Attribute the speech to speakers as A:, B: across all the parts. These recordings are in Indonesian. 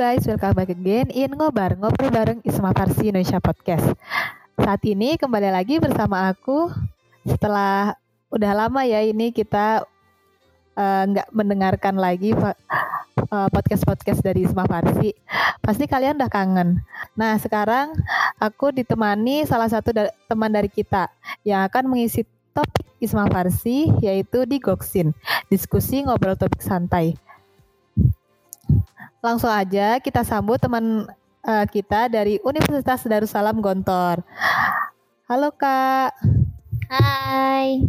A: Guys, welcome back again in Ngobar, ngobrol bareng Isma Farsi Indonesia Podcast. Saat ini kembali lagi bersama aku setelah udah lama ya ini kita eh, nggak uh, mendengarkan lagi uh, podcast-podcast dari Isma Farsi. Pasti kalian udah kangen. Nah sekarang aku ditemani salah satu da teman dari kita yang akan mengisi topik Isma Farsi yaitu di Goksin, diskusi ngobrol topik santai. Langsung aja kita sambut teman uh, kita dari Universitas Darussalam Gontor. Halo Kak.
B: Hai.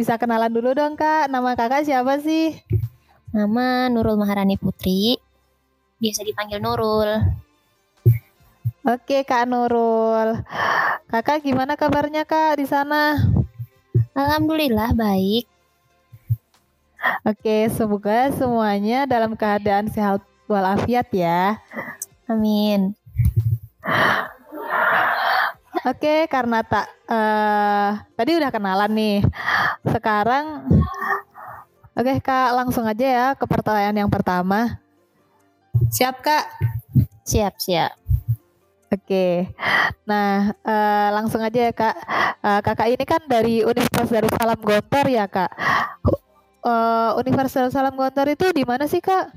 A: Bisa kenalan dulu dong Kak, nama Kakak siapa sih?
B: Nama Nurul Maharani Putri. Biasa dipanggil Nurul.
A: Oke Kak Nurul. Kakak gimana kabarnya Kak di sana?
B: Alhamdulillah baik.
A: Oke, semoga semuanya dalam keadaan sehat walafiat ya.
B: Amin.
A: Oke, karena tak uh, tadi udah kenalan nih. Sekarang Oke, Kak, langsung aja ya ke pertanyaan yang pertama. Siap, Kak?
B: Siap, siap.
A: Oke, nah uh, langsung aja ya kak. Uh, kakak ini kan dari Universitas Darussalam Gontor ya kak uh, Universitas Salam Gontor itu di mana sih kak?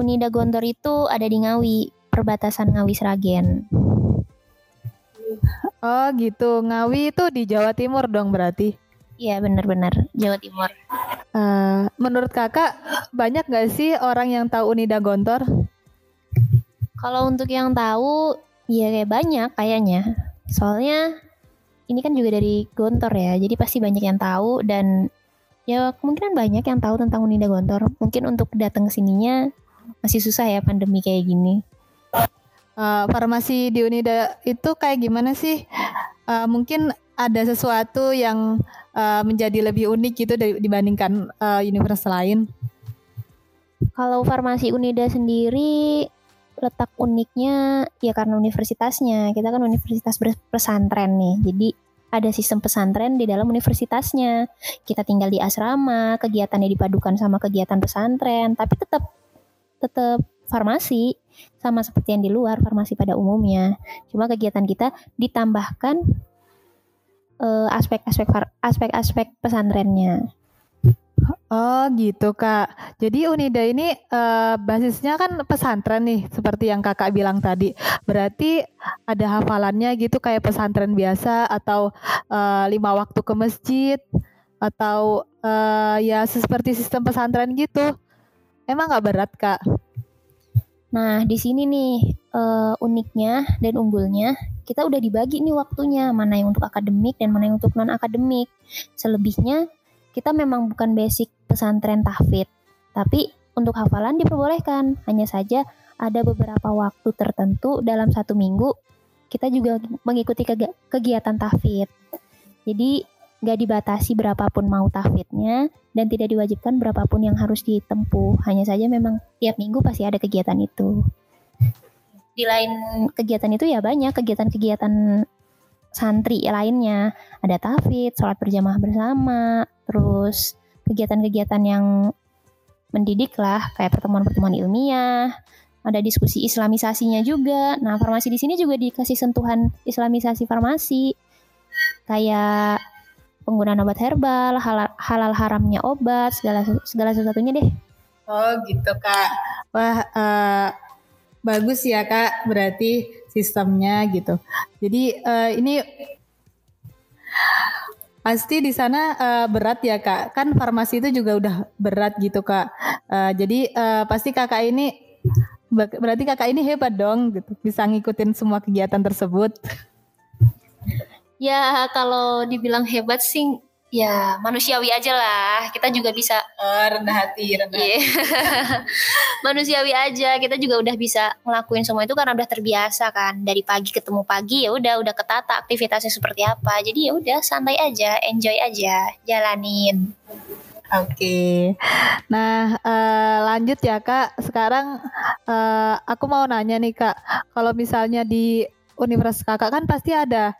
B: Unida Gontor itu ada di Ngawi, perbatasan Ngawi Sragen.
A: Oh gitu, Ngawi itu di Jawa Timur dong berarti?
B: Iya benar-benar Jawa Timur.
A: Uh, menurut kakak banyak gak sih orang yang tahu Unida Gontor?
B: Kalau untuk yang tahu, ya kayak banyak kayaknya. Soalnya ini kan juga dari Gontor ya, jadi pasti banyak yang tahu dan ya kemungkinan banyak yang tahu tentang Unida Gontor. Mungkin untuk datang ke sininya masih susah ya pandemi kayak gini.
A: Uh, farmasi di Unida itu kayak gimana sih? Uh, mungkin ada sesuatu yang uh, menjadi lebih unik gitu dibandingkan uh, universitas lain.
B: Kalau farmasi Unida sendiri letak uniknya ya karena universitasnya. Kita kan universitas pesantren nih. Jadi ada sistem pesantren di dalam universitasnya. Kita tinggal di asrama, kegiatannya dipadukan sama kegiatan pesantren, tapi tetap tetap farmasi sama seperti yang di luar farmasi pada umumnya. Cuma kegiatan kita ditambahkan eh, aspek-aspek aspek-aspek pesantrennya.
A: Oh gitu kak. Jadi Unida ini uh, basisnya kan pesantren nih, seperti yang kakak bilang tadi. Berarti ada hafalannya gitu kayak pesantren biasa atau uh, lima waktu ke masjid atau uh, ya seperti sistem pesantren gitu. Emang nggak berat kak?
B: Nah di sini nih uh, uniknya dan unggulnya kita udah dibagi nih waktunya mana yang untuk akademik dan mana yang untuk non akademik. Selebihnya kita memang bukan basic pesantren tahfidz, tapi untuk hafalan diperbolehkan. Hanya saja ada beberapa waktu tertentu dalam satu minggu kita juga mengikuti kegiatan tahfidz. Jadi nggak dibatasi berapapun mau tahfidznya dan tidak diwajibkan berapapun yang harus ditempuh. Hanya saja memang tiap minggu pasti ada kegiatan itu. Di lain kegiatan itu ya banyak kegiatan-kegiatan santri lainnya. Ada tahfidz, sholat berjamaah bersama, terus kegiatan-kegiatan yang mendidik lah kayak pertemuan-pertemuan ilmiah, ada diskusi islamisasinya juga. Nah, farmasi di sini juga dikasih sentuhan islamisasi farmasi. Kayak penggunaan obat herbal, halal, halal haramnya obat, segala segala sesuatunya deh.
A: Oh, gitu, Kak. Wah, uh, bagus ya, Kak. Berarti sistemnya gitu. Jadi uh, ini Pasti di sana uh, berat ya kak. Kan farmasi itu juga udah berat gitu kak. Uh, jadi uh, pasti kakak ini berarti kakak ini hebat dong gitu. Bisa ngikutin semua kegiatan tersebut.
B: Ya kalau dibilang hebat sih ya manusiawi aja lah. Kita juga bisa.
A: Oh, rendah hati rendah yeah.
B: manusiawi aja. Kita juga udah bisa ngelakuin semua itu karena udah terbiasa kan. Dari pagi ketemu pagi ya udah udah ketata aktivitasnya seperti apa. Jadi ya udah santai aja enjoy aja jalanin.
A: Oke, okay. nah uh, lanjut ya kak. Sekarang uh, aku mau nanya nih kak, kalau misalnya di universitas kakak kan pasti ada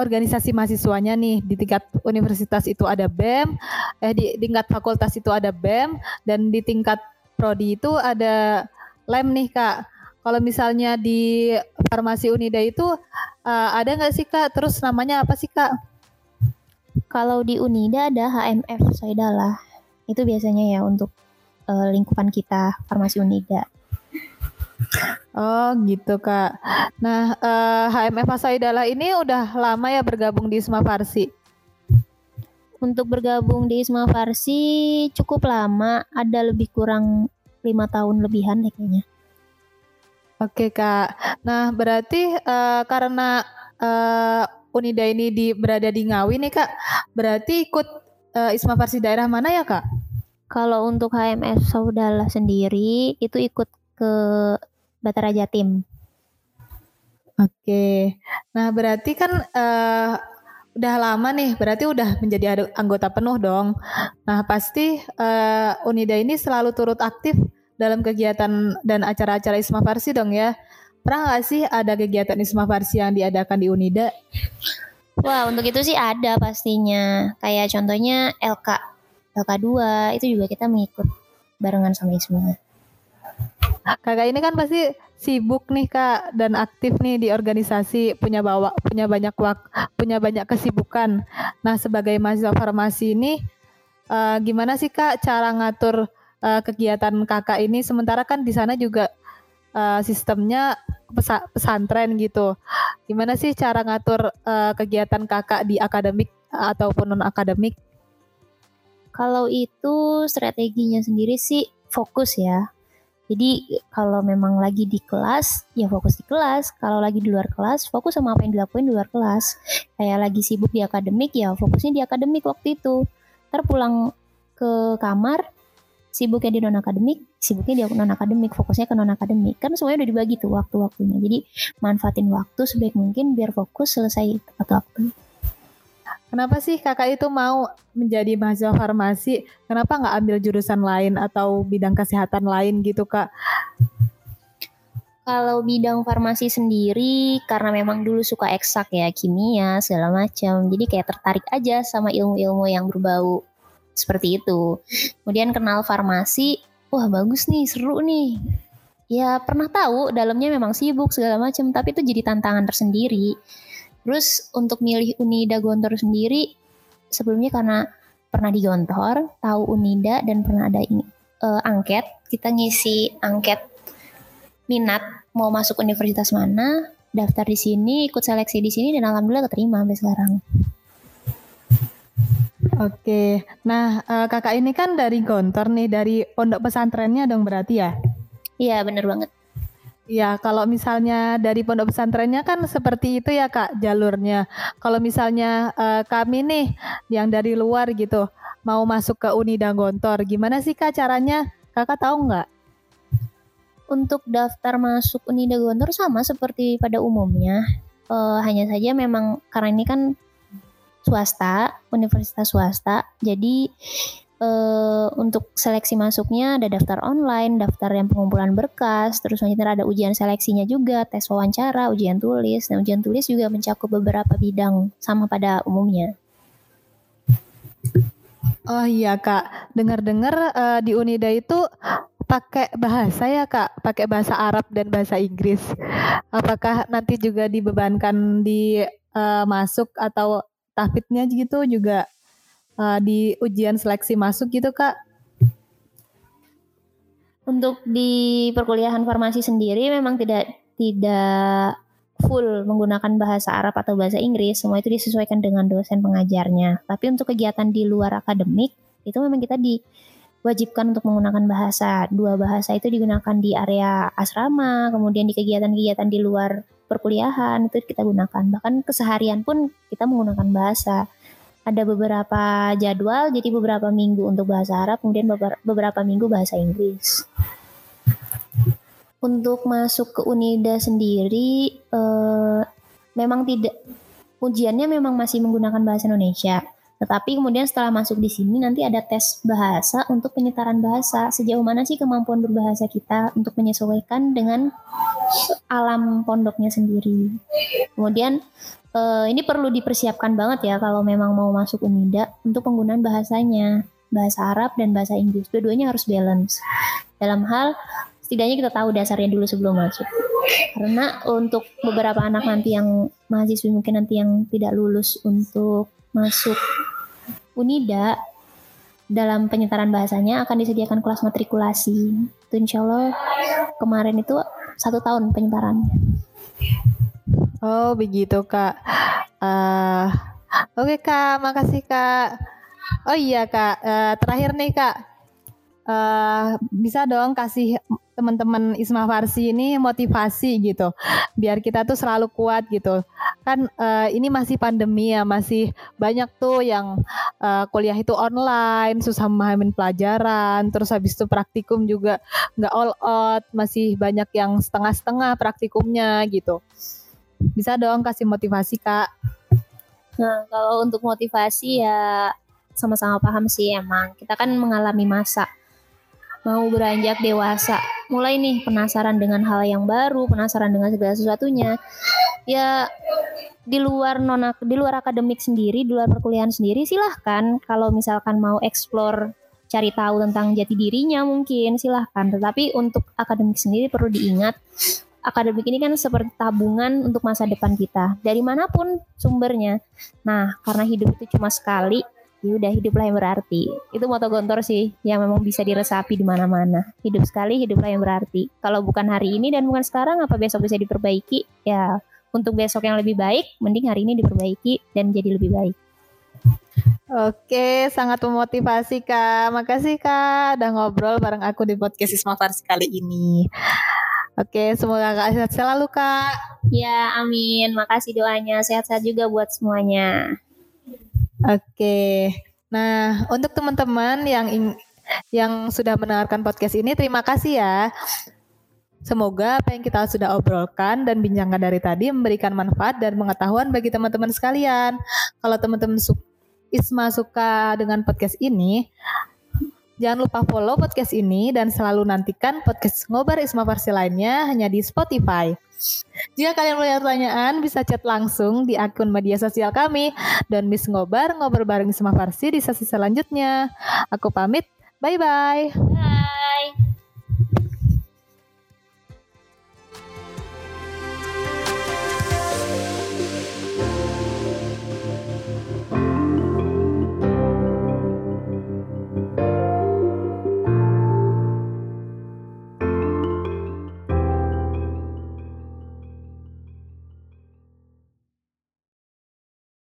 A: organisasi mahasiswanya nih di tingkat universitas itu ada BEM, eh di tingkat fakultas itu ada BEM dan di tingkat prodi itu ada lem nih kak. Kalau misalnya di farmasi Unida itu uh, ada nggak sih kak? Terus namanya apa sih kak?
B: Kalau di Unida ada HMF Soidala. Itu biasanya ya untuk uh, lingkupan kita farmasi Unida.
A: Oh gitu kak. Nah uh, HMF Soidala ini udah lama ya bergabung di Isma Farsi?
B: Untuk bergabung di Isma Farsi cukup lama, ada lebih kurang lima tahun lebihan ya kayaknya.
A: Oke kak. Nah berarti uh, karena uh, Unida ini di berada di Ngawi nih kak, berarti ikut uh, Isma Farsi daerah mana ya kak?
B: Kalau untuk HMS Saudala sendiri itu ikut ke Batara Jatim.
A: Oke. Nah berarti kan uh, udah lama nih, berarti udah menjadi anggota penuh dong. Nah pasti uh, Unida ini selalu turut aktif dalam kegiatan dan acara-acara Isma Farsi dong ya. Pernah nggak sih ada kegiatan Isma Farsi yang diadakan di Unida?
B: Wah, untuk itu sih ada pastinya. Kayak contohnya LK, LK2 itu juga kita mengikut barengan sama Isma.
A: Kakak ini kan pasti sibuk nih kak dan aktif nih di organisasi punya bawa punya banyak waktu punya banyak kesibukan. Nah sebagai mahasiswa farmasi ini uh, gimana sih kak cara ngatur uh, kegiatan kakak ini sementara kan di sana juga uh, sistemnya pesa pesantren gitu. Gimana sih cara ngatur uh, kegiatan kakak di akademik ataupun non akademik?
B: Kalau itu strateginya sendiri sih fokus ya. Jadi kalau memang lagi di kelas, ya fokus di kelas. Kalau lagi di luar kelas, fokus sama apa yang dilakuin di luar kelas. Kayak lagi sibuk di akademik, ya fokusnya di akademik waktu itu. Ntar pulang ke kamar, sibuknya di non akademik, sibuknya di non akademik, fokusnya ke non akademik. Kan semuanya udah dibagi tuh waktu-waktunya. Jadi manfaatin waktu sebaik mungkin biar fokus selesai tepat waktu.
A: Kenapa sih kakak itu mau menjadi mahasiswa farmasi? Kenapa nggak ambil jurusan lain atau bidang kesehatan lain gitu kak?
B: Kalau bidang farmasi sendiri karena memang dulu suka eksak ya kimia segala macam, jadi kayak tertarik aja sama ilmu-ilmu yang berbau seperti itu. Kemudian kenal farmasi, wah bagus nih, seru nih. Ya pernah tahu dalamnya memang sibuk segala macam, tapi itu jadi tantangan tersendiri. Terus untuk milih Unida Gontor sendiri, sebelumnya karena pernah di Gontor, tahu Unida dan pernah ada ini uh, angket, kita ngisi angket minat mau masuk universitas mana, daftar di sini, ikut seleksi di sini dan alhamdulillah keterima sampai sekarang.
A: Oke, nah uh, kakak ini kan dari Gontor nih, dari pondok pesantrennya dong berarti ya?
B: Iya bener banget.
A: Ya, kalau misalnya dari pondok pesantrennya kan seperti itu ya kak jalurnya. Kalau misalnya uh, kami nih yang dari luar gitu mau masuk ke Unida Gontor, gimana sih kak caranya? Kakak tahu nggak?
B: Untuk daftar masuk Unida Gontor sama seperti pada umumnya. Uh, hanya saja memang karena ini kan swasta, universitas swasta. Jadi uh, untuk seleksi masuknya ada daftar online, daftar yang pengumpulan berkas, terus nanti ada ujian seleksinya juga, tes wawancara, ujian tulis. Nah, ujian tulis juga mencakup beberapa bidang sama pada umumnya.
A: Oh iya kak, dengar-dengar uh, di Unida itu pakai bahasa ya kak, pakai bahasa Arab dan bahasa Inggris. Apakah nanti juga dibebankan di uh, masuk atau tahfidnya gitu juga uh, di ujian seleksi masuk gitu kak?
B: Untuk di perkuliahan farmasi sendiri memang tidak tidak full menggunakan bahasa Arab atau bahasa Inggris, semua itu disesuaikan dengan dosen pengajarnya. Tapi untuk kegiatan di luar akademik itu memang kita diwajibkan untuk menggunakan bahasa. Dua bahasa itu digunakan di area asrama, kemudian di kegiatan-kegiatan di luar perkuliahan itu kita gunakan. Bahkan keseharian pun kita menggunakan bahasa. Ada beberapa jadwal, jadi beberapa minggu untuk bahasa Arab, kemudian beberapa minggu bahasa Inggris. Untuk masuk ke Unida sendiri, eh, memang tidak ujiannya memang masih menggunakan bahasa Indonesia. Tetapi kemudian setelah masuk di sini nanti ada tes bahasa untuk penyetaran bahasa. Sejauh mana sih kemampuan berbahasa kita untuk menyesuaikan dengan alam pondoknya sendiri. Kemudian uh, ini perlu dipersiapkan banget ya kalau memang mau masuk Unida untuk penggunaan bahasanya. Bahasa Arab dan bahasa Inggris. Dua-duanya harus balance. dalam hal setidaknya kita tahu dasarnya dulu sebelum masuk karena untuk beberapa anak nanti yang mahasiswa mungkin nanti yang tidak lulus untuk masuk Unida dalam penyetaraan bahasanya akan disediakan kelas matrikulasi itu insya Allah kemarin itu satu tahun penyetarannya
A: oh begitu kak. Uh, oke okay, kak. Makasih kak. Oh iya kak. Uh, terakhir nih kak uh, bisa dong kasih teman-teman Isma Farsi ini motivasi gitu. Biar kita tuh selalu kuat gitu. Kan uh, ini masih pandemi ya masih banyak tuh yang uh, kuliah itu online susah memahami pelajaran terus habis itu praktikum juga nggak all out masih banyak yang setengah-setengah praktikumnya gitu. Bisa dong kasih motivasi kak.
B: Nah kalau untuk motivasi ya sama-sama paham sih emang. Kita kan mengalami masa mau beranjak dewasa, mulai nih penasaran dengan hal yang baru, penasaran dengan segala sesuatunya. Ya di luar non di luar akademik sendiri, di luar perkuliahan sendiri silahkan. Kalau misalkan mau explore cari tahu tentang jati dirinya mungkin silahkan. Tetapi untuk akademik sendiri perlu diingat akademik ini kan seperti tabungan untuk masa depan kita. Dari mana pun sumbernya. Nah karena hidup itu cuma sekali ya udah hiduplah yang berarti itu moto gontor sih yang memang bisa diresapi di mana-mana hidup sekali hiduplah yang berarti kalau bukan hari ini dan bukan sekarang apa besok bisa diperbaiki ya untuk besok yang lebih baik mending hari ini diperbaiki dan jadi lebih baik
A: Oke, sangat memotivasi Kak. Makasih Kak udah ngobrol bareng aku di podcast Isma Farsi kali ini. Oke, semoga Kak sehat selalu Kak.
B: Ya, amin. Makasih doanya. Sehat-sehat juga buat semuanya.
A: Oke. Nah, untuk teman-teman yang yang sudah mendengarkan podcast ini, terima kasih ya. Semoga apa yang kita sudah obrolkan dan bincangkan dari tadi memberikan manfaat dan pengetahuan bagi teman-teman sekalian. Kalau teman-teman su Isma suka dengan podcast ini, Jangan lupa follow podcast ini dan selalu nantikan podcast Ngobar Isma Farsi lainnya hanya di Spotify. Jika kalian punya pertanyaan, bisa chat langsung di akun media sosial kami. Dan Miss Ngobar, ngobrol bareng Isma Farsi di sesi selanjutnya. Aku pamit, bye-bye.
B: Bye.